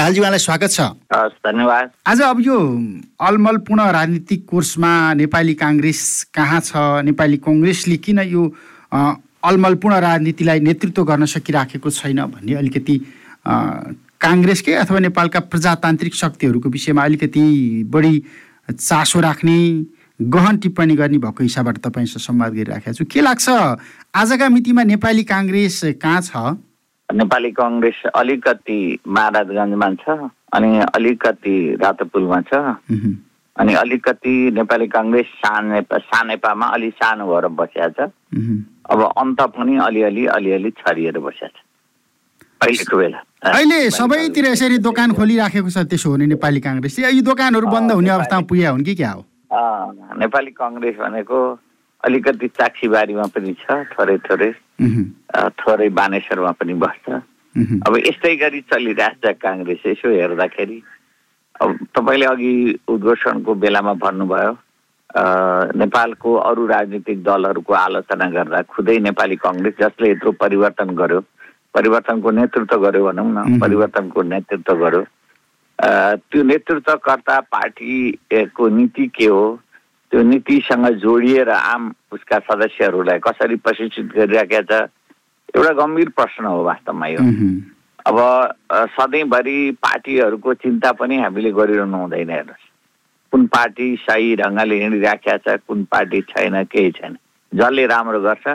दाहालजी उहाँलाई स्वागत छ। धन्यवाद। आज अब यो अलमलपूर्ण राजनीतिक कोर्समा नेपाली काङ्ग्रेस कहाँ छ नेपाली कङ्ग्रेसले किन यो अ, अलमलपूर्ण राजनीतिलाई नेतृत्व गर्न सकिराखेको छैन भन्ने अलिकति काङ्ग्रेसकै अथवा नेपालका प्रजातान्त्रिक शक्तिहरूको विषयमा अलिकति बढी चासो राख्ने गहन टिप्पणी गर्ने भएको हिसाबबाट तपाईँसँग संवाद गरिराखेको छु। के लाग्छ? आजका मितिमा नेपाली काङ्ग्रेस कहाँ छ? नेपाली कङ्ग्रेस अलिकति महाराजगञ्जमा छ अनि अलिकति रातोपुलमा छ. अनि अलिकति नेपाली कङ्ग्रेस सानेपा सानेपामा अलि सानो भएर बसिया छ. अब अन्त पनि अलिअलि अलिअलि छरिएर बसिया छ। अहिलेको बेला। अहिले सबैतिर यसरी दोकान खोलिराखेको छ त्यसो हो भने नेपाली काङ्ग्रेसले यो दोकानहरू बन्द हुने अवस्थामा पुगेका हुन् कि क्या हो? नेपाली कङ्ग्रेस भनेको अलिकति चाक्सीबारीमा पनि छ थोरै थोरै थोरै बानेश्वरमा पनि बस्छ. अब यस्तै गरी चलिरहेछ काङ्ग्रेस यसो हेर्दाखेरि। अब तपाईँले अघि उद्घोषणको बेलामा भन्नुभयो नेपालको अरू राजनीतिक दलहरूको आलोचना गर्दा खुदै नेपाली कङ्ग्रेस जसले यत्रो परिवर्तन गर्यो परिवर्तनको नेतृत्व गर्यो भनौँ न. परिवर्तनको नेतृत्व गर्यो। त्यो नेतृत्वकर्ता पार्टीको नीति के हो? त्यो नीतिसँग जोडिएर आम उसका सदस्यहरूलाई कसरी प्रशिक्षित गरिराखेका छ एउटा गम्भीर प्रश्न हो वास्तवमा यो. अब सधैँभरि पार्टीहरूको चिन्ता पनि हामीले गरिरहनु हुँदैन हेर्नुहोस्। कुन पार्टी सही ढङ्गले हिँडिराखेका छ कुन पार्टी छैन केही छैन। जसले राम्रो गर्छ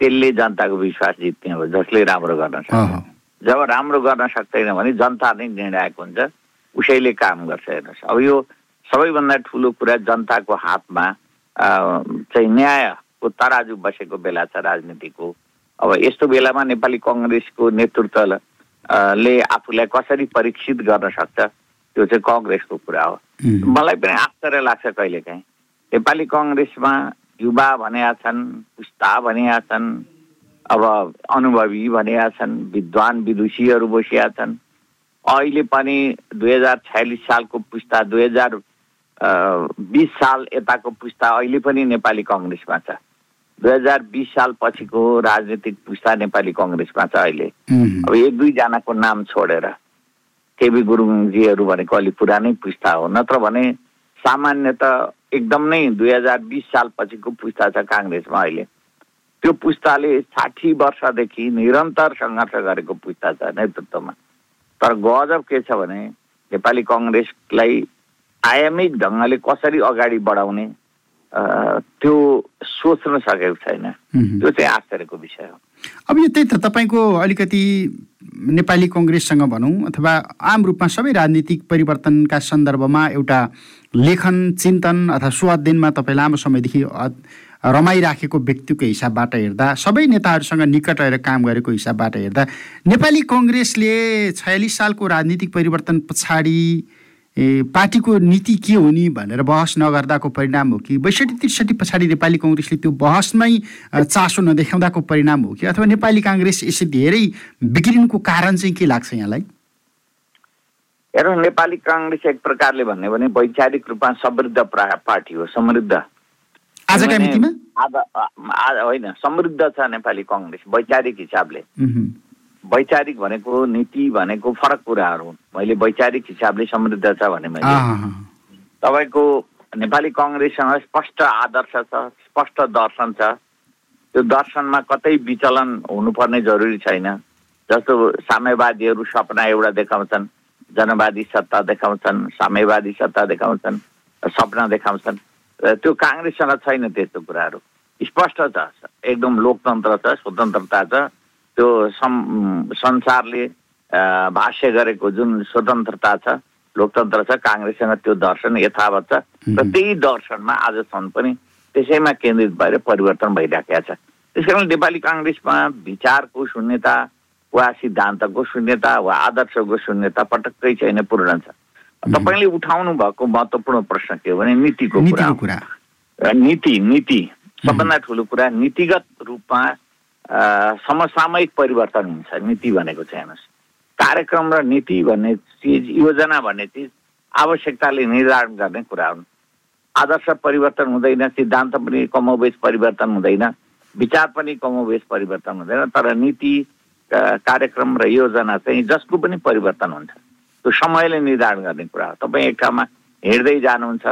त्यसले जनताको विश्वास जित्ने हो जसले राम्रो गर्न सक्छ. जब राम्रो गर्न सक्दैन भने जनता नै निर्णायक हुन्छ उसैले काम गर्छ हेर्नुहोस्। अब यो सबैभन्दा ठुलो कुरा जनताको हातमा चाहिँ न्यायको तराजु बसेको बेला छ राजनीतिको। अब यस्तो बेलामा नेपाली कङ्ग्रेसको नेतृत्व अ, ले आफूलाई कसरी परीक्षित गर्न सक्छ त्यो चाहिँ कङ्ग्रेसको कुरा हो. मलाई पनि आश्चर्य लाग्छ कहिलेकाहीँ। नेपाली कङ्ग्रेसमा युवा भनेका छन् पुस्ता भनेका छन् अब अनुभवी भनेका छन् विद्वान विदुषीहरू बसिया छन्। अहिले पनि दुई हजार छयालिस सालको पुस्ता दुई हजार बिस साल यताको पुस्ता अहिले पनि नेपाली कङ्ग्रेसमा छ। दुई हजार बिस साल पछिको राजनीतिक पुस्ता नेपाली कङ्ग्रेसमा छ अहिले. अब एक दुईजनाको नाम छोडेर केबी गुरुङजीहरू भनेको अलि पुरानै पुस्ता हो। नत्र भने सामान्य त एकदम नै दुई हजार बिस साल पछिको पुस्ता छ काङ्ग्रेसमा अहिले। त्यो पुस्ताले साठी वर्षदेखि निरन्तर सङ्घर्ष गरेको पुस्ता छ नेतृत्वमा। तर गजब के छ भने नेपाली कङ्ग्रेसलाई आयामिक ढङ्गले कसरी अगाडि बढाउने त्यो सोच्न सकेको छैन. त्यो चाहिँ आश्चर्यको विषय हो अब यो त्यही त तपाईँको अलिकति नेपाली कङ्ग्रेससँग भनौँ अथवा आम रूपमा सबै राजनीतिक परिवर्तनका सन्दर्भमा एउटा लेखन चिन्तन अथवा स्वाध्ययनमा तपाईँ लामो समयदेखि रमाइराखेको व्यक्तिको हिसाबबाट हेर्दा सबै नेताहरूसँग निकट रहेर काम गरेको हिसाबबाट हेर्दा नेपाली कङ्ग्रेसले छयालिस सालको राजनीतिक परिवर्तन पछाडि ए, पार्टीको नीति के हो नि भनेर बहस नगर्दाको परिणाम हो कि? बैसठी त्रिसठी पछाडि नेपाली कङ्ग्रेसले त्यो बहसमै चासो नदेखाउँदाको परिणाम हो कि? अथवा नेपाली काङ्ग्रेस यसै धेरै बिग्रिनुको कारण चाहिँ के लाग्छ यहाँलाई? हेरौँ नेपाली काङ्ग्रेस एक प्रकारले भन्यो भने वैचारिक रूपमा समृद्ध प्रा- पार्टी हो समृद्ध। आजका किनभने मितिमा? आज- आज होइन समृद्ध छ नेपाली कङ्ग्रेस वैचारिक हिसाबले. वैचारिक भनेको नीति भनेको फरक कुराहरू हुन्। मैले वैचारिक हिसाबले समृद्ध छ भने मैले. तपाईँको नेपाली कङ्ग्रेससँग स्पष्ट आदर्श छ स्पष्ट दर्शन छ। त्यो दर्शनमा कतै विचलन हुनुपर्ने जरुरी छैन। जस्तो साम्यवादीहरू सपना एउटा देखाउँछन् जनवादी सत्ता देखाउँछन् साम्यवादी सत्ता देखाउँछन् सपना देखाउँछन्। र त्यो काङ्ग्रेससँग छैन त्यस्तो कुराहरू। स्पष्ट छ एकदम लोकतन्त्र छ स्वतन्त्रता छ। त्यो सं संसारले भाष्य गरेको जुन स्वतन्त्रता छ लोकतन्त्र छ काङ्ग्रेससँग त्यो दर्शन यथावत छ र त्यही दर्शनमा आजसम्म पनि त्यसैमा केन्द्रित भएर परिवर्तन भइराखेका छ। त्यस कारण नेपाली काङ्ग्रेसमा विचारको शून्यता वा सिद्धान्तको शून्यता वा आदर्शको शून्यता पटक्कै छैन पूर्ण छ। तपाईँले उठाउनु भएको महत्त्वपूर्ण प्रश्न के हो भने नीतिको कुरा नीति नीति। सबभन्दा ठुलो कुरा नीतिगत रूपमा समसामयिक परिवर्तन हुन्छ नीति भनेको चाहिँ हेर्नुहोस्। कार्यक्रम र नीति भन्ने चिज योजना भन्ने चिज आवश्यकताले निर्धारण गर्ने कुरा हुन् आदर्श परिवर्तन हुँदैन सिद्धान्त पनि कमोबेस परिवर्तन हुँदैन विचार पनि कमोबेस परिवर्तन हुँदैन तर नीति कार्यक्रम र योजना चाहिँ जसको पनि परिवर्तन हुन्छ त्यो समयले निर्धारण गर्ने कुरा हो। तपाईँ एक ठाउँमा हिँड्दै जानुहुन्छ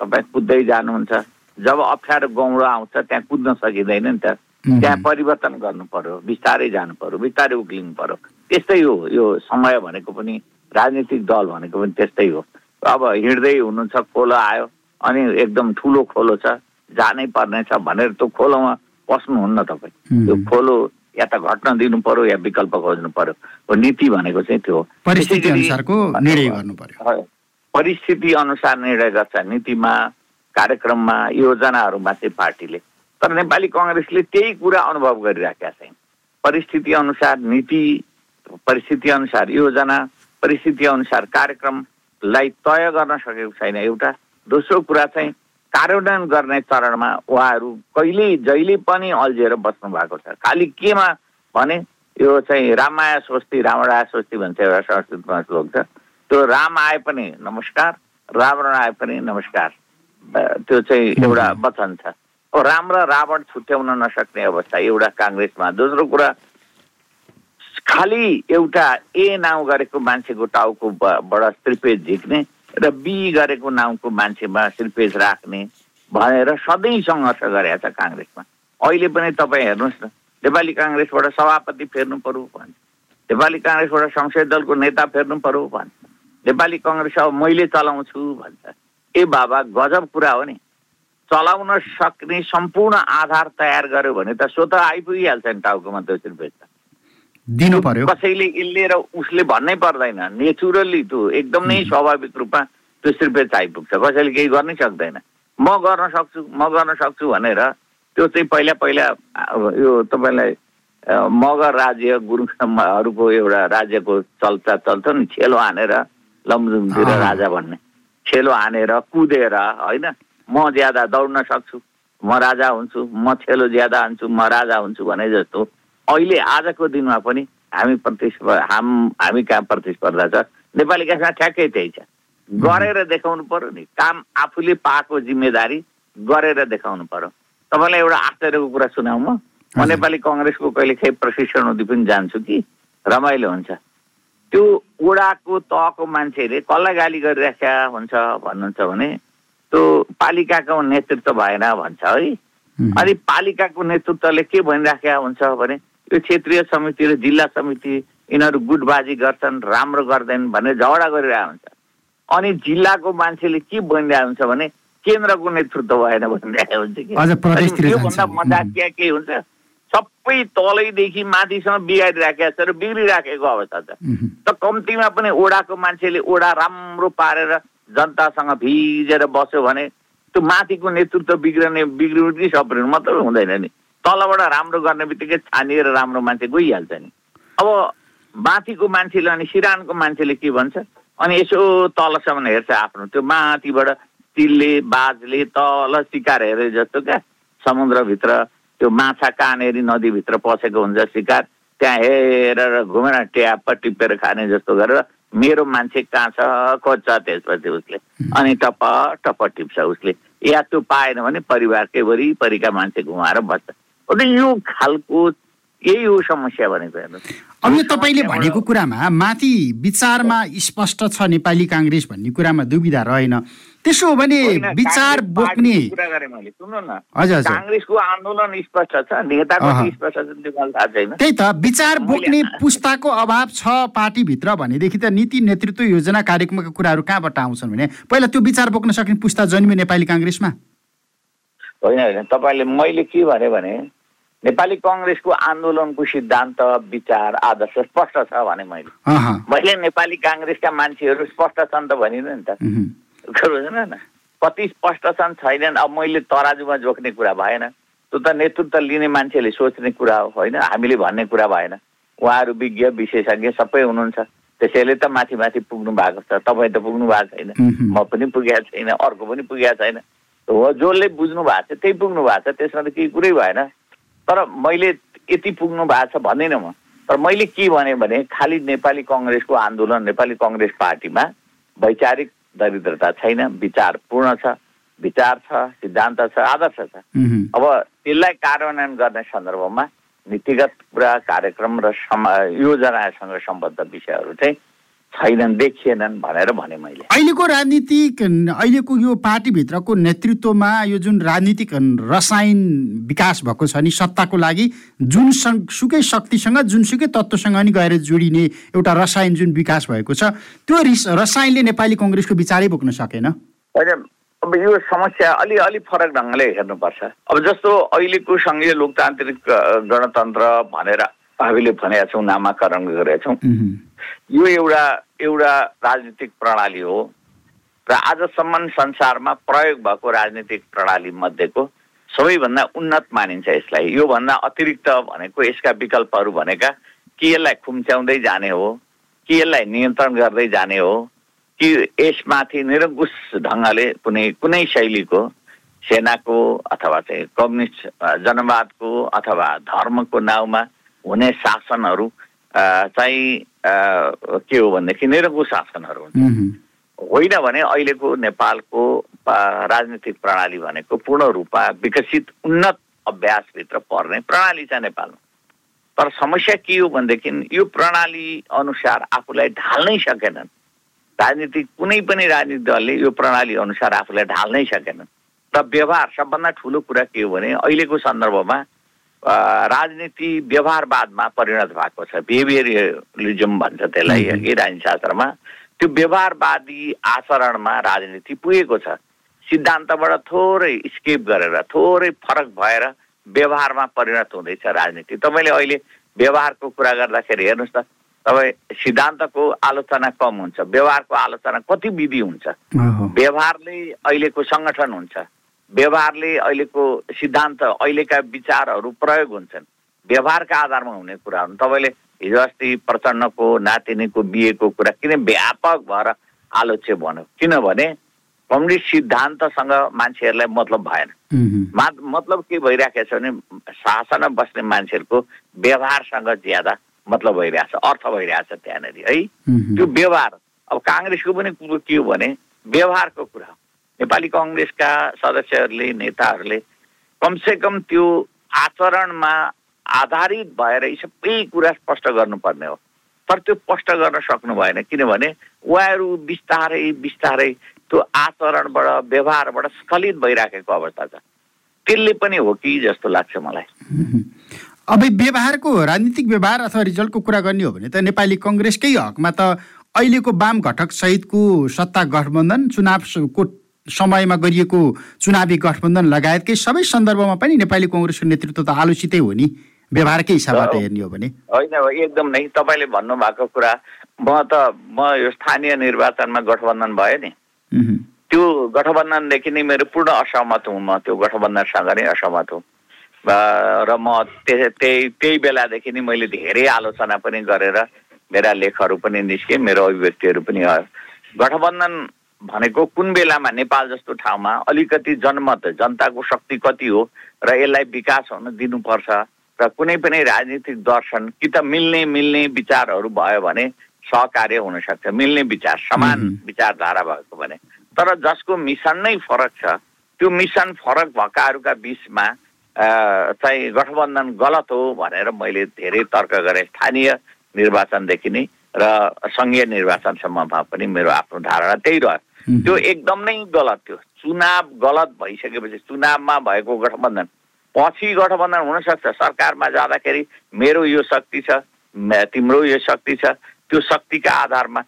तपाईँ कुद्दै जानुहुन्छ जब अप्ठ्यारो गौँडो आउँछ त्यहाँ कुद्न सकिँदैन नि त। त्यहाँ परिवर्तन गर्नु पर्यो बिस्तारै जानु पर्यो बिस्तारै उक्लिनु पर्यो। त्यस्तै हो यो समय भनेको पनि राजनीतिक दल भनेको पनि त्यस्तै हो। अब हिँड्दै हुनुहुन्छ खोलो आयो अनि एकदम ठुलो खोलो छ जानै पर्ने छ भनेर त्यो खोलोमा पस्नुहुन्न तपाईँ। त्यो खोलो या त घट्न दिनु पर्यो या विकल्प खोज्नु पर्यो नीति भनेको चाहिँ त्यो परिस्थिति अनुसारको निर्णय गर्नु पर्यो। परिस्थिति अनुसार निर्णय गर्छ। नीतिमा कार्यक्रममा योजनाहरूमा चाहिँ पार्टीले तर नेपाली कङ्ग्रेसले त्यही कुरा अनुभव गरिराखेका छैन। परिस्थिति अनुसार नीति परिस्थिति अनुसार योजना परिस्थिति अनुसार कार्यक्रमलाई तय गर्न सकेको छैन एउटा। दोस्रो कुरा चाहिँ कार्यान्वयन गर्ने चरणमा उहाँहरू कहिले जहिले पनि अल्झिएर बस्नु भएको छ। खालि केमा भने यो चाहिँ रामाया स्वस्ति रामराया स्वस्ति भन्छ एउटा संस्कृतमा श्लोक छ। त्यो राम आए पनि नमस्कार रावण आए पनि नमस्कार त्यो चाहिँ एउटा वचन छ। राम र रावण छुट्याउन नसक्ने अवस्था एउटा काङ्ग्रेसमा। दोस्रो कुरा खालि एउटा ए नाउँ गरेको मान्छेको टाउको बाट त्रिपेज झिक्ने र बी गरेको नाउँको मान्छेमा श्रीपेज राख्ने भनेर सधैँ सङ्घर्ष गरेका छ काङ्ग्रेसमा। अहिले पनि तपाईँ हेर्नुहोस् न नेपाली काङ्ग्रेसबाट सभापति फेर्नु पर्यो भन्छ। नेपाली काङ्ग्रेसबाट संसदीय दलको नेता फेर्नु पर्यो भन्छ। नेपाली कङ्ग्रेस अब मैले चलाउँछु भन्छ। ए बाबा गजब कुरा हो नि। चलाउन सक्ने सम्पूर्ण आधार तयार गर्यो भने त स्वत आइपुगिहाल्छ नि टाउकोमा त्यो त दिनु पर्यो। कसैले यसले र उसले भन्नै पर्दैन। नेचुरल्ली त्यो एकदम नै स्वाभाविक रूपमा त्यो श्रीपेच आइपुग्छ। कसैले केही गर्नै सक्दैन। म गर्न सक्छु म गर्न सक्छु भनेर त्यो चाहिँ पहिला पहिला यो तपाईँलाई मगर राज्य गुरुङहरूको एउटा राज्यको चल्चा चल्छ नि छेलो हानेर लमजुङतिर राजा भन्ने। छेलो हानेर कुदेर होइन? म ज्यादा दौड्न सक्छु म राजा हुन्छु म छेलो ज्यादा हान्छु म राजा हुन्छु भने जस्तो अहिले आजको दिनमा पनि हामी प्रतिस्पर्धा हाम हामी कहाँ प्रतिस्पर्धा छ? नेपाली कासमा ठ्याक्कै त्यही छ। गरेर देखाउनु पर्यो नि। काम आफूले पाएको जिम्मेदारी गरेर देखाउनु पर्यो। तपाईँलाई एउटा आश्चर्यको कुरा सुनाऊ म। म नेपाली कङ्ग्रेसको कहिले खै प्रशिक्षण हुँदै पनि जान्छु कि? रमाइलो हुन्छ। त्यो ओडाको तहको मान्छेले कसलाई गाली गरिराख्या हुन्छ भन्नुहुन्छ भने त्यो पालिकाको नेतृत्व भएन भन्छ है। अनि पालिकाको नेतृत्वले के भनिराखेका हुन्छ भने यो क्षेत्रीय समिति र जिल्ला समिति यिनीहरू गुटबाजी गर्छन् राम्रो गर्दैनन् भनेर झगडा गरिरहेको हुन्छ। अनि जिल्लाको मान्छेले के भनिरहेको हुन्छ भने केन्द्रको नेतृत्व भएन भनिरहेको हुन्छ कि। त्योभन्दा मजाकिया के हुन्छ सबै तलैदेखि माथिसम्म बिगारिराखेको छ र बिग्रिराखेको अवस्था छ। त कम्तीमा पनि ओडाको मान्छेले ओडा राम्रो पारेर जनतासँग भिजेर बस्यो भने त्यो माथिको नेतृत्व बिग्रने बिग्रिनु कि सप्रिनु मात्रै हुँदैन नि। तलबाट राम्रो गर्ने बित्तिकै छानिएर राम्रो मान्छे गइहाल्छ नि। अब माथिको मान्छेले अनि सिरानको मान्छेले के भन्छ? अनि यसो तलसम्म हेर्छ आफ्नो। त्यो माथिबाट तिलले बाजले तल सिकार हेरे जस्तो क्या? समुद्रभित्र त्यो माछा कानेरी नदीभित्र पसेको हुन्छ सिकार। त्यहाँ हेरेर घुमेर ट्याप टिपेर खाने जस्तो गरेर मेरो मान्छे कहाँ छ खोज्छ त्यसपछि उसले। अनि टप टप टिप्छ उसले। या त्यो पाएन भने परिवारकै वरिपरिका मान्छे घुमाएर बस्छ। यो खालको यही हो समस्या भनेको हेर्नुहोस् अब यो तपाईँले भनेको कुरामा माथि विचारमा स्पष्ट छ नेपाली काङ्ग्रेस भन्ने कुरामा दुविधा रहेन। त्यसो हो भने विचार बोक्ने। कुरा गरेँ मैले सुन्नु न। हजुर काङ्ग्रेसको आन्दोलन स्पष्ट छ नेताको स्पष्ट छ त्यो मलाई थाहा छैन। त्यही त विचार बोक्ने पुस्ताको अभाव छ पार्टीभित्र भनेदेखि त नीति नेतृत्व योजना कार्यक्रमका कुराहरू कहाँबाट आउँछन् भने? पहिला त्यो विचार बोक्न सक्ने पुस्ता जन्मियो नेपाली काङ्ग्रेसमा। होइन होइन तपाईँले मैले के भने भने नेपाली कङ्ग्रेसको आन्दोलनको सिद्धान्त विचार आदर्श स्पष्ट छ भने मैले। मैले नेपाली काङ्ग्रेसका मान्छेहरू स्पष्ट छन् त भनिनँ नि त। कति स्पष्ट छन् छैनन्। अब मैले तराजुमा जोख्ने कुरा भएन। त्यो त नेतृत्व लिने मान्छेले सोच्ने कुरा हो होइन? हामीले भन्ने कुरा भएन। उहाँहरू विज्ञ विशेषज्ञ सबै हुनुहुन्छ। त्यसैले त माथि माथि पुग्नु भएको छ। तपाईँ त पुग्नु भएको छैन। म पनि पुगेको छैन। अर्को पनि पुगेको छैन। हो जसले बुझ्नु भएको छ त्यही पुग्नु भएको छ। त्यसमा त केही कुरै भएन। तर मैले यति पुग्नु भएको छ भन्दिनँ म। तर मैले के भने खालि नेपाली कङ्ग्रेसको आन्दोलन नेपाली कङ्ग्रेस पार्टीमा वैचारिक दरिद्रता छैन विचार पूर्ण छ विचार छ सिद्धान्त छ आदर्श छ। अब त्यसलाई कार्यान्वयन गर्ने सन्दर्भमा नीतिगत कुरा कार्यक्रम र योजनासँग सम्बद्ध विषयहरू चाहिँ छैनन् देखिएनन् भनेर भने मैले। अहिलेको राजनीतिक अहिलेको यो पार्टीभित्रको नेतृत्वमा यो जुन राजनीतिक रसायन विकास भएको छ नि सत्ताको लागि जुन सुकै शक्तिसँग जुनसुकै तत्त्वसँग नि गएर जोडिने एउटा रसायन जुन विकास भएको छ त्यो रिस रसायनले नेपाली कङ्ग्रेसको विचारै बोक्न सकेन। होइन अब यो समस्या अलि अलि फरक ढङ्गले हेर्नुपर्छ। अब जस्तो अहिलेको सङ्घीय लोकतान्त्रिक गणतन्त्र भनेर हामीले भनेका छौँ नामाकरण गरेका छौँ। यो एउटा एउटा राजनीतिक प्रणाली हो र आजसम्म संसारमा प्रयोग भएको राजनीतिक प्रणाली मध्येको सबैभन्दा उन्नत मानिन्छ यसलाई। योभन्दा अतिरिक्त भनेको यसका विकल्पहरू भनेका कि यसलाई खुम्च्याउँदै जाने हो कि यसलाई नियन्त्रण गर्दै जाने हो कि यसमाथि निरङ्कुश ढङ्गले कुनै कुनै शैलीको सेनाको अथवा चाहिँ कम्युनिस्ट जनवादको अथवा धर्मको नाउँमा हुने शासनहरू चाहिँ के हो भनेदेखि निरङ्कुश शासनहरू हुन्छ होइन भने अहिलेको नेपालको राजनीतिक प्रणाली भनेको पूर्ण रूपमा विकसित उन्नत अभ्यासभित्र पर्ने प्रणाली छ नेपालमा। तर समस्या के हो भनेदेखि यो प्रणाली अनुसार आफूलाई ढाल्नै सकेनन्। राजनीतिक कुनै पनि राजनीतिक दलले यो प्रणाली अनुसार आफूलाई ढाल्नै सकेनन्। र व्यवहार सबभन्दा ठुलो कुरा के हो भने अहिलेको सन्दर्भमा राजनीति व्यवहारवादमा परिणत भएको छ। बिहेभियरलिजम भन्छ त्यसलाई कि राजनीतिशास्त्रमा त्यो व्यवहारवादी आचरणमा राजनीति पुगेको छ। सिद्धान्तबाट थोरै स्केप गरेर थोरै फरक भएर व्यवहारमा परिणत हुँदैछ राजनीति। तपाईँले अहिले व्यवहारको कुरा गर्दाखेरि हेर्नुहोस् त तपाईँ सिद्धान्तको आलोचना कम हुन्छ व्यवहारको आलोचना कति विधि हुन्छ। व्यवहारले अहिलेको सङ्गठन हुन्छ। व्यवहारले अहिलेको सिद्धान्त अहिलेका विचारहरू प्रयोग हुन्छन्। व्यवहारका आधारमा हुने कुरा हुन्। तपाईँले हिजो अस्ति प्रचण्डको नातिनीको बिहेको कुरा किन व्यापक भएर आलोच्य भन्यो? किनभने कम्युनिस्ट सिद्धान्तसँग मान्छेहरूलाई मतलब भएन। मतलब के भइरहेको छ भने शासनमा बस्ने मान्छेहरूको व्यवहारसँग ज्यादा मतलब भइरहेछ अर्थ भइरहेछ त्यहाँनिर है। त्यो व्यवहार अब काङ्ग्रेसको पनि कुरो के हो भने व्यवहारको कुरा नेपाली कङ्ग्रेसका सदस्यहरूले नेताहरूले कमसेकम त्यो आचरणमा आधारित भएर यी सबै कुरा स्पष्ट गर्नुपर्ने हो। तर त्यो स्पष्ट गर्न सक्नु भएन किनभने उहाँहरू बिस्तारै बिस्तारै त्यो आचरणबाट व्यवहारबाट स्खलित भइराखेको अवस्था छ। त्यसले पनि हो कि जस्तो लाग्छ मलाई। अब व्यवहारको राजनीतिक व्यवहार अथवा रिजल्टको कुरा गर्ने हो भने त नेपाली कङ्ग्रेसकै हकमा त अहिलेको वाम घटक सहितको सत्ता गठबन्धन चुनावको समयमा गरिएको चुनावी गठबन्धन लगायतकै सबै सन्दर्भमा पनि नेपाली कङ्ग्रेसको नेतृत्व त आलोचितै हो नि? व्यवहारकै हिसाबबाट हेर्ने हो भने। होइन एकदम नै। तपाईँले भन्नुभएको कुरा म त म यो स्थानीय निर्वाचनमा गठबन्धन भयो नि। त्यो गठबन्धनदेखि नै मेरो पूर्ण असहमत हुँ म त्यो गठबन्धनसँग नै असहमत हुँ। र म त्यही त्यही बेलादेखि नै मैले धेरै आलोचना पनि गरेर मेरा लेखहरू पनि निस्के मेरो अभिव्यक्तिहरू पनि गठबन्धन भनेको कुन बेलामा नेपाल जस्तो ठाउँमा अलिकति जनमत जनताको शक्ति कति हो र यसलाई विकास हुन दिनुपर्छ र कुनै पनि राजनीतिक दर्शन कि त मिल्ने मिल्ने विचारहरू भयो भने सहकार्य हुनसक्छ मिल्ने विचार समान विचारधारा भएको भने। तर जसको मिसन नै फरक छ त्यो मिसन फरक भएकाहरूका बिचमा चाहिँ गठबन्धन गलत हो भनेर मैले धेरै तर्क गरेँ स्थानीय निर्वाचनदेखि नै र सङ्घीय निर्वाचनसम्ममा पनि मेरो आफ्नो धारणा त्यही रह्यो। त्यो एकदम नै गलत थियो। चुनाव गलत भइसकेपछि चुनावमा भएको गठबन्धन पछि गठबन्धन हुनसक्छ। सरकारमा जाँदाखेरि मेरो यो शक्ति छ तिम्रो यो शक्ति छ त्यो शक्तिका आधारमा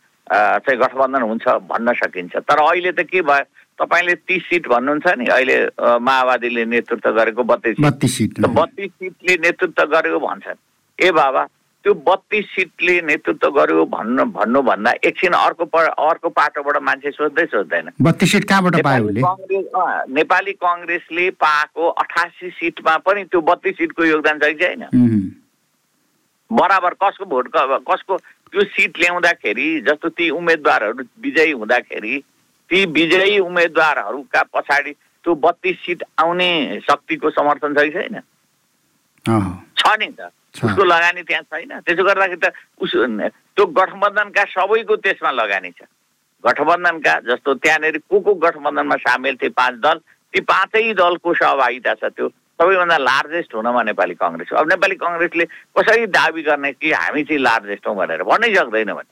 चाहिँ गठबन्धन हुन्छ भन्न सकिन्छ। तर अहिले त के भयो? तपाईँले तिस सिट भन्नुहुन्छ नि अहिले माओवादीले नेतृत्व गरेको बत्तिस सिट। बत्तिस सिटले नेतृत्व गरेको भन्छन्। ए बाबा त्यो बत्तिस सिटले नेतृत्व गर्यो भन्नु भन्नुभन्दा एकछिन अर्को अर्को पाटोबाट मान्छे सोच्दै सोच्दैन बत्तिस सिट कहाँबाट पायो नेपाली कङ्ग्रेसले पाएको अठासी सिटमा पनि त्यो बत्तिस सिटको योगदान छ कि छैन बराबर कसको भोट कसको त्यो सिट ल्याउँदाखेरि जस्तो ती उम्मेदवारहरू विजयी हुँदाखेरि ती विजयी उम्मेदवारहरूका पछाडि त्यो बत्तिस सिट आउने शक्तिको समर्थन छ कि छैन छ नि त। उसको लगानी त्यहाँ छैन। त्यसो गर्दाखेरि त उस त्यो गठबन्धनका सबैको त्यसमा लगानी छ। गठबन्धनका जस्तो त्यहाँनिर को को गठबन्धनमा सामेल थिए पाँच दल ती पाँचै दलको सहभागिता छ त्यो। सबैभन्दा लार्जेस्ट हुनमा नेपाली कङ्ग्रेस अब नेपाली कङ्ग्रेसले कसरी दावी गर्ने कि हामी चाहिँ लार्जेस्ट हौँ भनेर भन्नै सक्दैन भने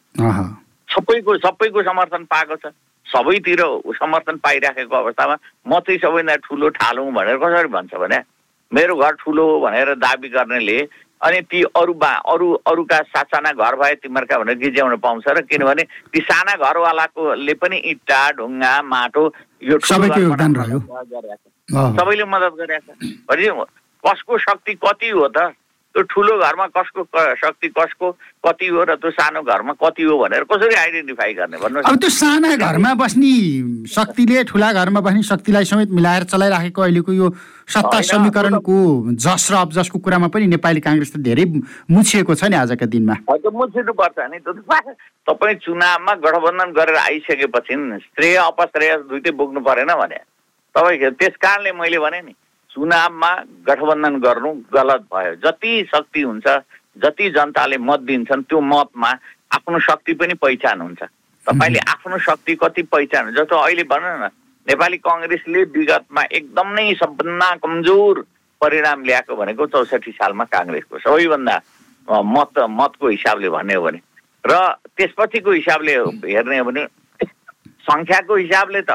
सबैको सबैको समर्थन पाएको छ। सबैतिर समर्थन पाइराखेको अवस्थामा म चाहिँ सबैभन्दा ठुलो ठालौँ भनेर कसरी भन्छ भने मेरो घर ठुलो हो भनेर दाबी गर्नेले अनि ती अरू बा अरू अरूका सासाना घर भए तिमीहरूका भनेर गिज्याउन पाउँछ र किनभने ती साना घरवालाकोले पनि इँटा ढुङ्गा माटो यो। सबैले मद्दत गरेका छ। भने कसको शक्ति कति हो त? त्यो ठुलो घरमा कसको शक्ति कसको कति हो र त्यो सानो घरमा कति हो भनेर कसरी आइडेन्टिफाई गर्ने भन्नुहोस् अब त्यो साना घरमा बस्ने शक्तिले ठुला घरमा बस्ने शक्तिलाई समेत मिलाएर चलाइराखेको अहिलेको यो सत्ता समीकरणको जस र अबजसको कुरामा पनि नेपाली काङ्ग्रेस त धेरै मुछिएको छ नि आजका दिनमा। हो त्यो मुछिनु पर्छ नि तपाईँ चुनावमा गठबन्धन गरेर आइसकेपछि श्रेय अपश्रेय दुइटै बोक्नु परेन भने। तपाईँ त्यस कारणले मैले भने नि। चुनावमा गठबन्धन गर्नु गलत भयो। जति शक्ति हुन्छ जति जनताले मत दिन्छन् त्यो मतमा आफ्नो शक्ति पनि पहिचान हुन्छ। तपाईँले आफ्नो शक्ति कति पहिचान जस्तो अहिले भनौँ न नेपाली कङ्ग्रेसले विगतमा एकदम नै सबभन्दा कमजोर परिणाम ल्याएको भनेको चौसठी सालमा काङ्ग्रेसको सबैभन्दा मत मतको हिसाबले भन्ने हो भने। र त्यसपछिको हिसाबले हेर्ने हो भने सङ्ख्याको हिसाबले त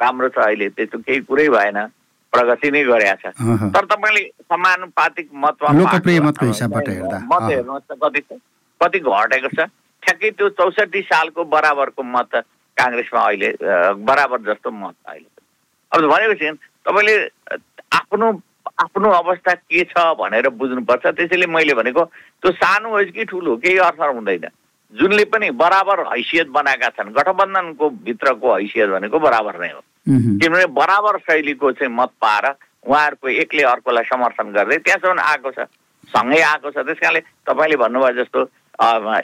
राम्रो छ अहिले त्यस्तो केही कुरै भएन। प्रगति नै गरेका छ अहँ। तर तपाईँले समानुपातिक लोकप्रिय पाएको मतको हिसाबबाट हेर्दा, मत। हेर्नुहोस् त कति छ कति घटेको छ। ठ्याक्कै त्यो चौसठी सालको बराबरको मत काङ्ग्रेसमा अहिले बराबर जस्तो मत अहिले। अब भनेपछि तपाईँले आफ्नो आफ्नो अवस्था के छ भनेर बुझ्नुपर्छ। त्यसैले मैले भनेको त्यो सानो होस् कि ठुलो केही अर्थ हुँदैन। जुनले पनि बराबर हैसियत बनाएका छन् गठबन्धनको भित्रको हैसियत भनेको बराबर नै हो। किनभने बराबर शैलीको चाहिँ मत पाएर उहाँहरूको एकले अर्कोलाई समर्थन गर्दै त्यहाँसम्म आएको छ। सँगै आएको छ। त्यस कारणले तपाईँले भन्नुभयो जस्तो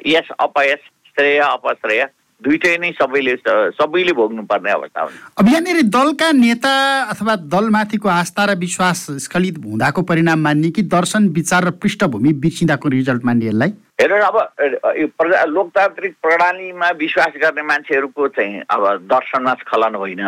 यस अपयस श्रेय अपश्रेय दुइटै नै सबैले सबैले भोग्नुपर्ने अवस्था हुन्छ। अब यहाँनिर दलका नेता अथवा दलमाथिको आस्था र विश्वास स्खलित हुँदाको परिणाम मान्ने कि दर्शन विचार र पृष्ठभूमि बिर्सिँदाको रिजल्ट मान्ने यसलाई? हेर्नु अब प्रजा लोकतान्त्रिक प्रणालीमा विश्वास गर्ने मान्छेहरूको चाहिँ अब दर्शनमा स्खलन होइन।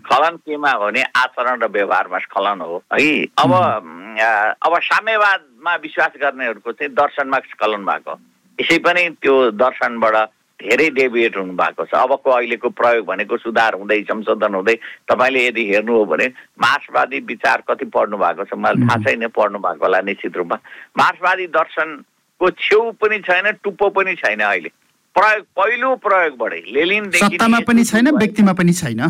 स्खलन केमा हो भने आचरण र व्यवहारमा स्खलन हो। है अब अब साम्यवादमा विश्वास गर्नेहरूको चाहिँ दर्शनमा स्खलन भएको यसै पनि त्यो दर्शनबाट धेरै डेभिएट हुनु भएको छ। अबको अहिलेको प्रयोग भनेको सुधार हुँदै संशोधन हुँदै तपाईँले यदि हेर्नु हो भने मार्क्सवादी विचार कति पढ्नु भएको छ मलाई थाहा छैन पढ्नु भएको होला निश्चित रूपमा। मार्क्सवादी दर्शनको छेउ पनि छैन टुप्पो पनि छैन अहिले। प्रयोग पहिलो प्रयोगबाटै लेलिनदेखि पनि छैन। व्यक्तिमा पनि छैन?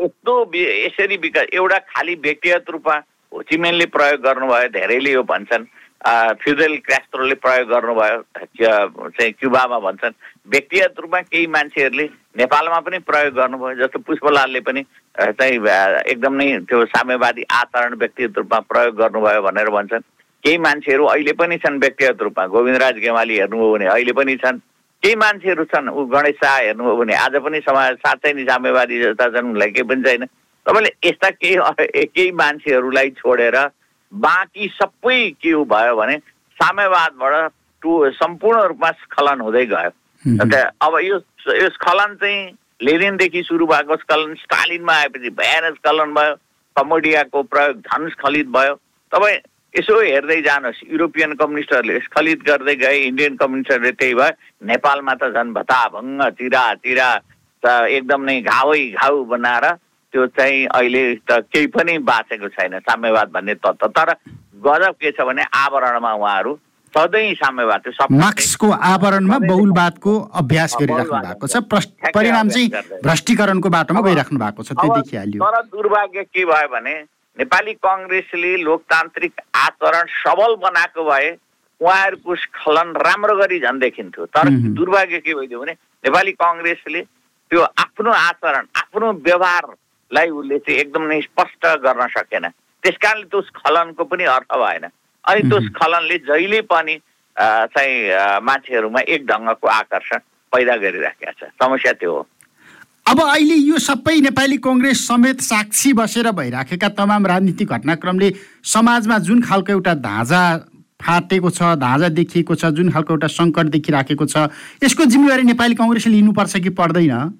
यस्तो यसरी विकास एउटा खालि व्यक्तिगत रूपमा होचिमेनले प्रयोग गर्नुभयो धेरैले यो भन्छन्। फ्युजल क्रास्ट्रोले प्रयोग गर्नुभयो चाहिँ क्युबामा भन्छन्। व्यक्तिगत रूपमा केही मान्छेहरूले नेपालमा पनि प्रयोग गर्नुभयो जस्तो पुष्पलालले पनि चाहिँ एकदम नै त्यो साम्यवादी आचरण व्यक्तिगत रूपमा प्रयोग गर्नुभयो भनेर भन्छन्। केही मान्छेहरू अहिले पनि छन् व्यक्तिगत रूपमा। गोविन्दराज गेवाली हेर्नुभयो भने अहिले पनि छन्। केही मान्छेहरू छन् ऊ गणेश शाह हेर्नुभयो भने आज पनि समाज साँच्चै नै साम्यवादी जस्ता छन् उनलाई केही पनि छैन। तपाईँले यस्ता केही केही मान्छेहरूलाई छोडेर बाँकी सबै के भयो भने साम्यवादबाट टु सम्पूर्ण रूपमा स्खलन हुँदै गयो। अब यो यो स्खलन चाहिँ लेनिनदेखि सुरु भएको स्खलन स्टालिनमा आएपछि भयानक स्खलन भयो कमोडियाको प्रयोग झन् स्खलित भयो। तपाईँ यसो हेर्दै जानुहोस् युरोपियन कम्युनिस्टहरूले स्खलित गर्दै गए इन्डियन कम्युनिस्टहरूले त्यही भयो। नेपालमा त झन् भत्ताभङ्ग चिरा चिरा त एकदम नै घावै घाउ बनाएर त्यो चाहिँ अहिले त केही पनि बाँचेको छैन साम्यवाद भन्ने तत्त्व। तर गजब के छ भने आवरणमा उहाँहरू सधैँ साम्यवाद मार्क्सको आवरणमा बहुलवादको अभ्यास गरिराख्नु भएको छ। परिणाम चाहिँ। भ्रष्टीकरणको बाटोमा गइराख्नु भएको छ। त्यो देखिहाल्यो तर दुर्भाग्य के भयो भने नेपाली कङ्ग्रेसले लोकतान्त्रिक आचरण सबल बनाएको भए उहाँहरूको स्खलन राम्रो गरी झन् देखिन्थ्यो तर। दुर्भाग्य के भइदियो भने नेपाली कङ्ग्रेसले त्यो आफ्नो आचरण आफ्नो व्यवहारलाई उसले चाहिँ एकदम नै स्पष्ट गर्न सकेन। त्यस कारणले त्यो स्खलनको पनि अर्थ भएन। अनि त्यो। स्खलनले जहिले पनि चाहिँ मान्छेहरूमा एक ढङ्गको आकर्षण पैदा गरिराखेका छ। समस्या त्यो हो। अब अहिले यो सबै नेपाली कङ्ग्रेस समेत साक्षी बसेर भइराखेका तमाम राजनीतिक घटनाक्रमले समाजमा जुन खालको एउटा धाँजा फाटेको छ धाँजा देखिएको छ जुन खालको एउटा सङ्कट देखिराखेको छ यसको जिम्मेवारी नेपाली कङ्ग्रेसले लिनुपर्छ कि पर्दैन?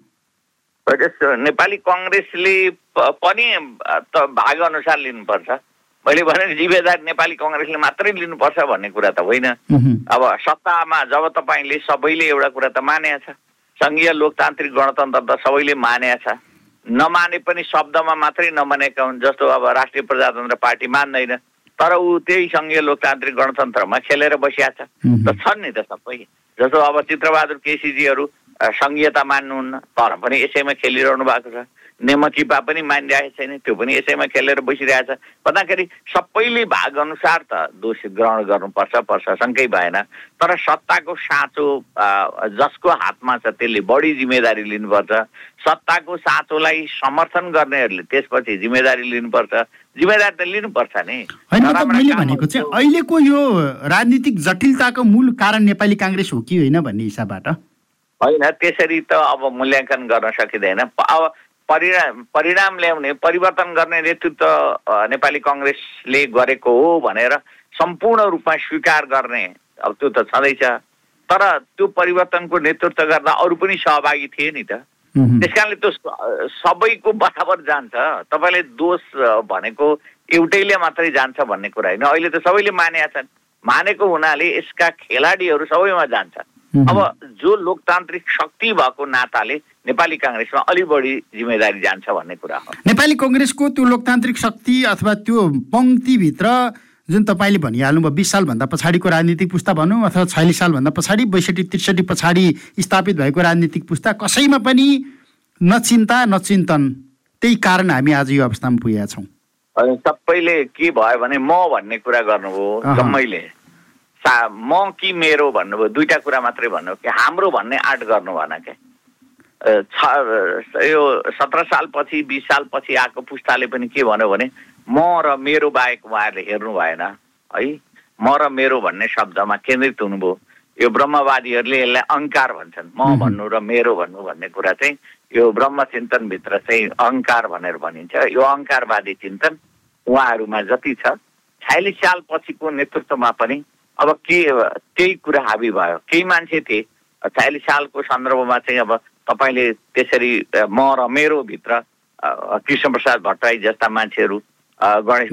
नेपाली कङ्ग्रेसले पनि त भाग अनुसार लिनुपर्छ। मैले भने जिम्मेदारी नेपाली कङ्ग्रेसले मात्रै लिनुपर्छ भन्ने कुरा त होइन। अब सत्तामा जब तपाईँले सबैले एउटा कुरा त मानेको छ। सङ्घीय लोकतान्त्रिक गणतन्त्र त सबैले मानेको छ। नमाने पनि शब्दमा मात्रै नमानेका हुन् जस्तो अब राष्ट्रिय प्रजातन्त्र पार्टी मान्दैन। तर ऊ त्यही सङ्घीय लोकतान्त्रिक गणतन्त्रमा खेलेर बसिया छ। त छन् नि त सबै। जस्तो अब चित्रबहादुर केसीजीहरू सङ्घीयता मान्नुहुन्न तर पनि यसैमा खेलिरहनु भएको छ। नेमचिपा पनि मानिरहेको छैन त्यो पनि यसैमा खेलेर बसिरहेछ भन्दाखेरि सबैले भाग अनुसार त दोष ग्रहण गर्नुपर्छ प्रशासनकै भएन। तर सत्ताको साँचो जसको हातमा छ त्यसले बढी जिम्मेदारी लिनुपर्छ। सत्ताको साँचोलाई समर्थन गर्नेहरूले त्यसपछि जिम्मेदारी लिनुपर्छ। जिम्मेदारी त लिनुपर्छ नि। मैले भनेको चाहिँ अहिलेको यो राजनीतिक जटिलताको मूल कारण नेपाली काङ्ग्रेस हो कि होइन भन्ने हिसाबबाट? होइन त्यसरी त अब मूल्याङ्कन गर्न सकिँदैन। अब परिणाम परिणाम ल्याउने परिवर्तन गर्ने नेतृत्व नेपाली कङ्ग्रेसले गरेको हो भनेर सम्पूर्ण रूपमा स्वीकार गर्ने अब त्यो त छँदैछ। तर त्यो परिवर्तनको नेतृत्व गर्दा अरू पनि सहभागी थिए नि त। त्यस कारणले त्यो सबैको बराबर जान्छ। तपाईँले दोष भनेको एउटैले मात्रै जान्छ भन्ने कुरा होइन। अहिले त सबैले मानेका छन्। मानेको हुनाले यसका खेलाडीहरू सबैमा जान्छ अब जो लोकतान्त्रिक शक्ति भएको नाताले नेपाली काङ्ग्रेसमा अलि बढी जिम्मेदारी जान्छ भन्ने कुरा हो। नेपाली कङ्ग्रेसको त्यो लोकतान्त्रिक शक्ति अथवा त्यो पङ्क्तिभित्र जुन तपाईँले भनिहाल्नुभयो बिस सालभन्दा पछाडिको राजनीतिक पुस्ता भनौँ अथवा छयालिस सालभन्दा पछाडि बैसठी त्रिसठी पछाडि स्थापित भएको राजनीतिक पुस्ता कसैमा पनि नचिन्ता नचिन्तन त्यही कारण हामी आज यो अवस्थामा पुगेका छौँ। सबैले के भयो भने म भन्ने कुरा गर्नुभयो सबैले सा म कि मेरो भन्नुभयो दुइटा कुरा मात्रै भन्नु कि हाम्रो भन्ने आँट गर्नु भएन क्या यो सत्र सालपछि बिस सालपछि आएको पुस्ताले पनि के भन्यो भने म र मेरो बाहेक उहाँहरूले हेर्नु भएन है? म र मेरो भन्ने शब्दमा केन्द्रित हुनुभयो। यो ब्रह्मवादीहरूले यसलाई अहङ्कार भन्छन्। म भन्नु र मेरो भन्नु भन्ने कुरा चाहिँ यो ब्रह्म चिन्तनभित्र चाहिँ अहङ्कार भनेर भनिन्छ। यो अहङ्कारवादी चिन्तन उहाँहरूमा जति छ छयालिस सालपछिको नेतृत्वमा पनि अब के त्यही कुरा हाबी भयो। केही मान्छे थिए। छयालिस सालको सन्दर्भमा चाहिँ अब तपाईँले त्यसरी म र मेरो भित्र कृष्ण प्रसाद भट्टराई जस्ता मान्छेहरू गणेश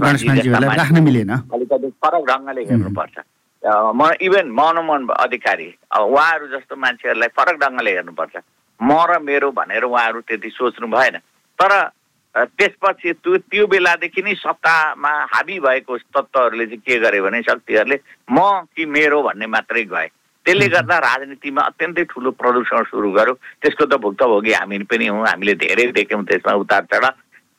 अलिकति फरक ढङ्गले हेर्नुपर्छ। म इभन मनमोहन अधिकारी उहाँहरू जस्तो मान्छेहरूलाई फरक ढङ्गले हेर्नुपर्छ। म र मेरो भनेर उहाँहरू त्यति सोच्नु भएन। तर त्यसपछि त्यो त्यो बेलादेखि नै सत्तामा हाबी भएको तत्त्वहरूले चाहिँ के गरे भने शक्तिहरूले म कि मेरो भन्ने मात्रै गए। त्यसले गर्दा राजनीतिमा अत्यन्तै ठुलो प्रदूषण सुरु गर्यो। त्यसको त भुक्तभोगी हामी पनि हौँ हामीले धेरै देख्यौँ त्यसमा उतार चढा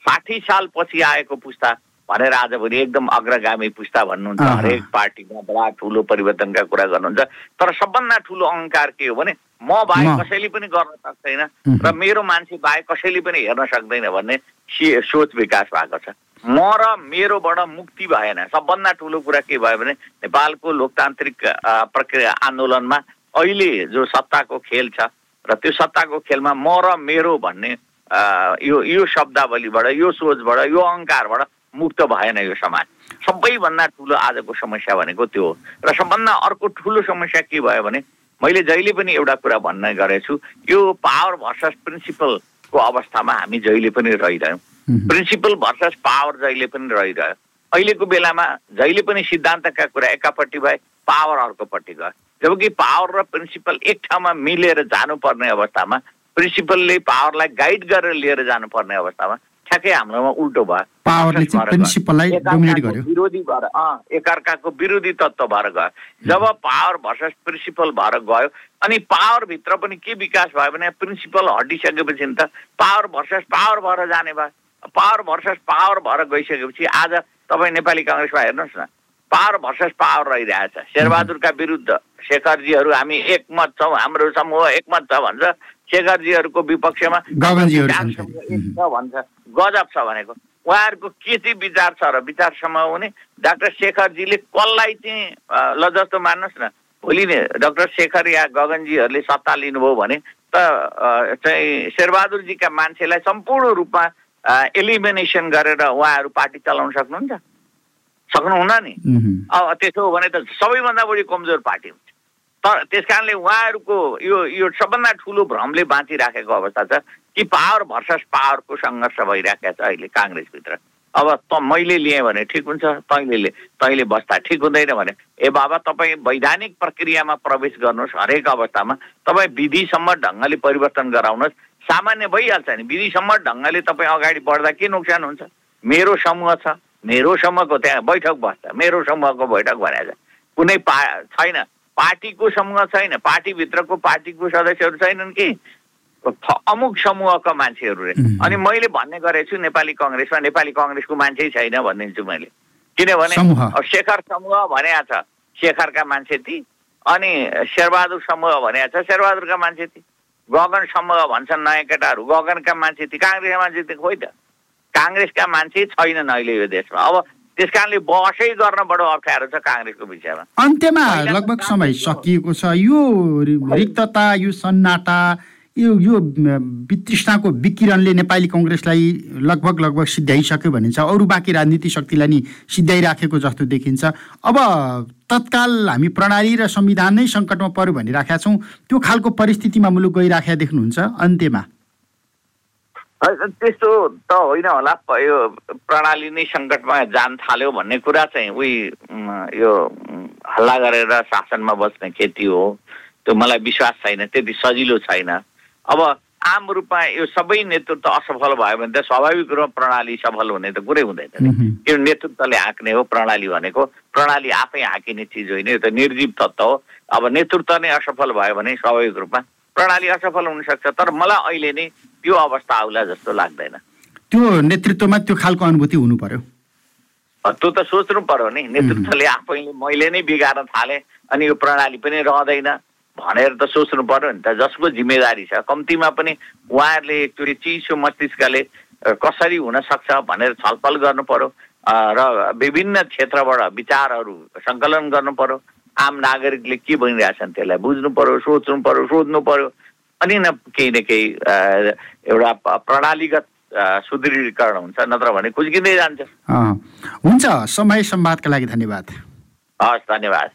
साठी सालपछि आएको पुस्ता भनेर आजभोलि एकदम अग्रगामी पुस्ता भन्नुहुन्छ। हरेक पार्टीमा बडा ठुलो परिवर्तनका कुरा गर्नुहुन्छ। तर सबभन्दा ठुलो अहङ्कार के हो भने म बाहेक कसैले पनि गर्न सक्दैन र मेरो मान्छे बाहेक कसैले पनि हेर्न सक्दैन भन्ने सोच विकास भएको छ। म र मेरोबाट मुक्ति भएन। सबभन्दा ठुलो कुरा के भयो भने नेपालको लोकतान्त्रिक प्रक्रिया आन्दोलनमा अहिले जो सत्ताको खेल छ र त्यो सत्ताको खेलमा म र मेरो भन्ने यो यो शब्दावलीबाट यो सोचबाट यो अहङ्कारबाट मुक्त भएन यो समाज। सबैभन्दा ठुलो आजको समस्या भनेको त्यो हो। र सबभन्दा अर्को ठुलो समस्या के भयो भने मैले जहिले पनि एउटा कुरा भन्ने गरेछु यो पावर भर्सस प्रिन्सिपलको अवस्थामा हामी जहिले पनि रहिरह्यौँ। प्रिन्सिपल भर्सस पावर जहिले पनि रहिरह्यो। अहिलेको बेलामा जहिले पनि सिद्धान्तका कुरा एकापट्टि भए पावर अर्कोपट्टि गयो। जबकि पावर र प्रिन्सिपल एक ठाउँमा मिलेर जानुपर्ने अवस्थामा प्रिन्सिपलले पावरलाई गाइड गरेर लिएर जानुपर्ने अवस्थामा ठ्याक्कै हाम्रोमा उल्टो भयो। विरोधी भएर एकअर्काको विरोधी तत्त्व भएर गयो। जब पावर भर्सस प्रिन्सिपल भएर गयो अनि पावरभित्र पनि के विकास भयो भने प्रिन्सिपल हटिसकेपछि त पावर भर्सस पावर भएर जाने भयो। पावर भर्सस पावर भएर गइसकेपछि आज तपाईँ नेपाली कङ्ग्रेसमा हेर्नुहोस् न। पावर भर्सस पावर रहिरहेछ। शेरबहादुरका विरुद्ध शेखरजीहरू हामी एकमत छौँ हाम्रो समूह एकमत छ भन्छ। शेखरजीहरूको विपक्षमा भन्छ। गजब छ भनेको। उहाँहरूको के चाहिँ विचार छ र विचारसम्म हुने? डाक्टर शेखरजीले कसलाई चाहिँ ल जस्तो मान्नुहोस् न भोलि नै डाक्टर शेखर या गगनजीहरूले सत्ता लिनुभयो भने त चाहिँ शेरबहादुरजीका मान्छेलाई सम्पूर्ण रूपमा एलिमिनेसन गरेर उहाँहरू पार्टी चलाउन सक्नुहुन्छ? सक्नुहुन्न नि। अब त्यसो हो भने त सबैभन्दा बढी कमजोर पार्टी हुन्छ। तर त्यस कारणले उहाँहरूको यो यो सबभन्दा ठुलो भ्रमले बाँचिराखेको अवस्था छ कि पावर भर्सस पावरको सङ्घर्ष भइरहेको छ अहिले काङ्ग्रेसभित्र। अब त मैले लिएँ भने ठिक हुन्छ तैँले तैँले बस्दा ठिक हुँदैन भने ए बाबा तपाईँ वैधानिक प्रक्रियामा प्रवेश गर्नुहोस् हरेक अवस्थामा। तपाईँ विधिसम्म ढङ्गले परिवर्तन गराउनुहोस्। सामान्य भइहाल्छ नि विधिसम्म ढङ्गले तपाईँ अगाडि बढ्दा के नोक्सान हुन्छ? मेरो समूह छ। मेरो समूहको त्यहाँ बैठक बस्छ मेरो समूहको बैठक भनेको कुनै पा छैन। पार्टीको समूह छैन पार्टीभित्रको पार्टीको सदस्यहरू छैनन् कि? अमुक समूहका मान्छेहरू रे. अनि मैले भन्ने गरेको छु नेपाली कङ्ग्रेसमा नेपाली कङ्ग्रेसको मान्छे छैन भनिदिन्छु मैले। किनभने शेखर समूह भने छ। शेखरका मान्छे ती अनि शेरबहादुर समूह भने छ। शेरबहादुरका मान्छे ती। गगन समूह भन्छन् नयाँ केटाहरू। गगनका मान्छे ती। काङ्ग्रेसका मान्छे ती खोइ त। काङ्ग्रेसका मान्छे छैनन् अहिले यो देशमा। अब त्यस कारणले बसै गर्न बडो अप्ठ्यारो छ काङ्ग्रेसको विषयमा अन्त्यमा लगभग समय। सकिएको छ। यो रिक्तता यो सन्नाटा यो यो वितृष्णाको विकिरणले नेपाली कङ्ग्रेसलाई लगभग लगभग सिद्ध्याइसक्यो भनिन्छ। अरू बाँकी राजनीतिक शक्तिलाई नि सिद्ध्याइराखेको जस्तो देखिन्छ। अब तत्काल हामी प्रणाली र संविधान नै सङ्कटमा पर्यो भनिराखेका छौँ। त्यो खालको परिस्थितिमा मुलुक गइराखेका देख्नुहुन्छ। अन्त्यमा। त्यस्तो त होइन होला। यो प्रणाली नै सङ्कटमा जान थाल्यो भन्ने कुरा चाहिँ उही यो हल्ला गरेर शासनमा बस्ने खेती हो। त्यो मलाई विश्वास छैन त्यति सजिलो छैन। अब आम रूपमा यो सबै नेतृत्व असफल भयो भने त स्वाभाविक रूपमा प्रणाली सफल हुने त कुरै हुँदैन। यो नेतृत्वले हाँक्ने हो प्रणाली भनेको। प्रणाली आफै हाँकिने चिज होइन यो त निर्जीव तत्त्व हो। अब नेतृत्व नै असफल भयो भने स्वाभाविक रूपमा प्रणाली असफल हुनसक्छ। तर मलाई अहिले नै त्यो अवस्था आउला जस्तो लाग्दैन। त्यो नेतृत्वमा त्यो खालको अनुभूति हुनु पर्यो। त्यो त सोच्नु पर्यो नि। नेतृत्वले आफैले मैले नै बिगार्न थालेँ अनि यो प्रणाली पनि रहँदैन भनेर त सोच्नु पर्यो नि त। जसको जिम्मेदारी छ कम्तीमा पनि उहाँहरूले एकचोटि चिसो मस्तिष्कले कसरी हुन सक्छ भनेर छलफल गर्नु पर्यो र विभिन्न क्षेत्रबाट विचारहरू सङ्कलन गर्नु पर्यो। आम नागरिकले के भनिरहेछन् त्यसलाई बुझ्नु पर्यो सोच्नु पर्यो सोध्नु पर्यो। अनि न केही न केही एउटा प्रणालीगत सुदृढीकरण हुन्छ नत्र भने कुच्किँदै जान्छ। हुन्छ। समय संवादका लागि धन्यवाद। हस् धन्यवाद।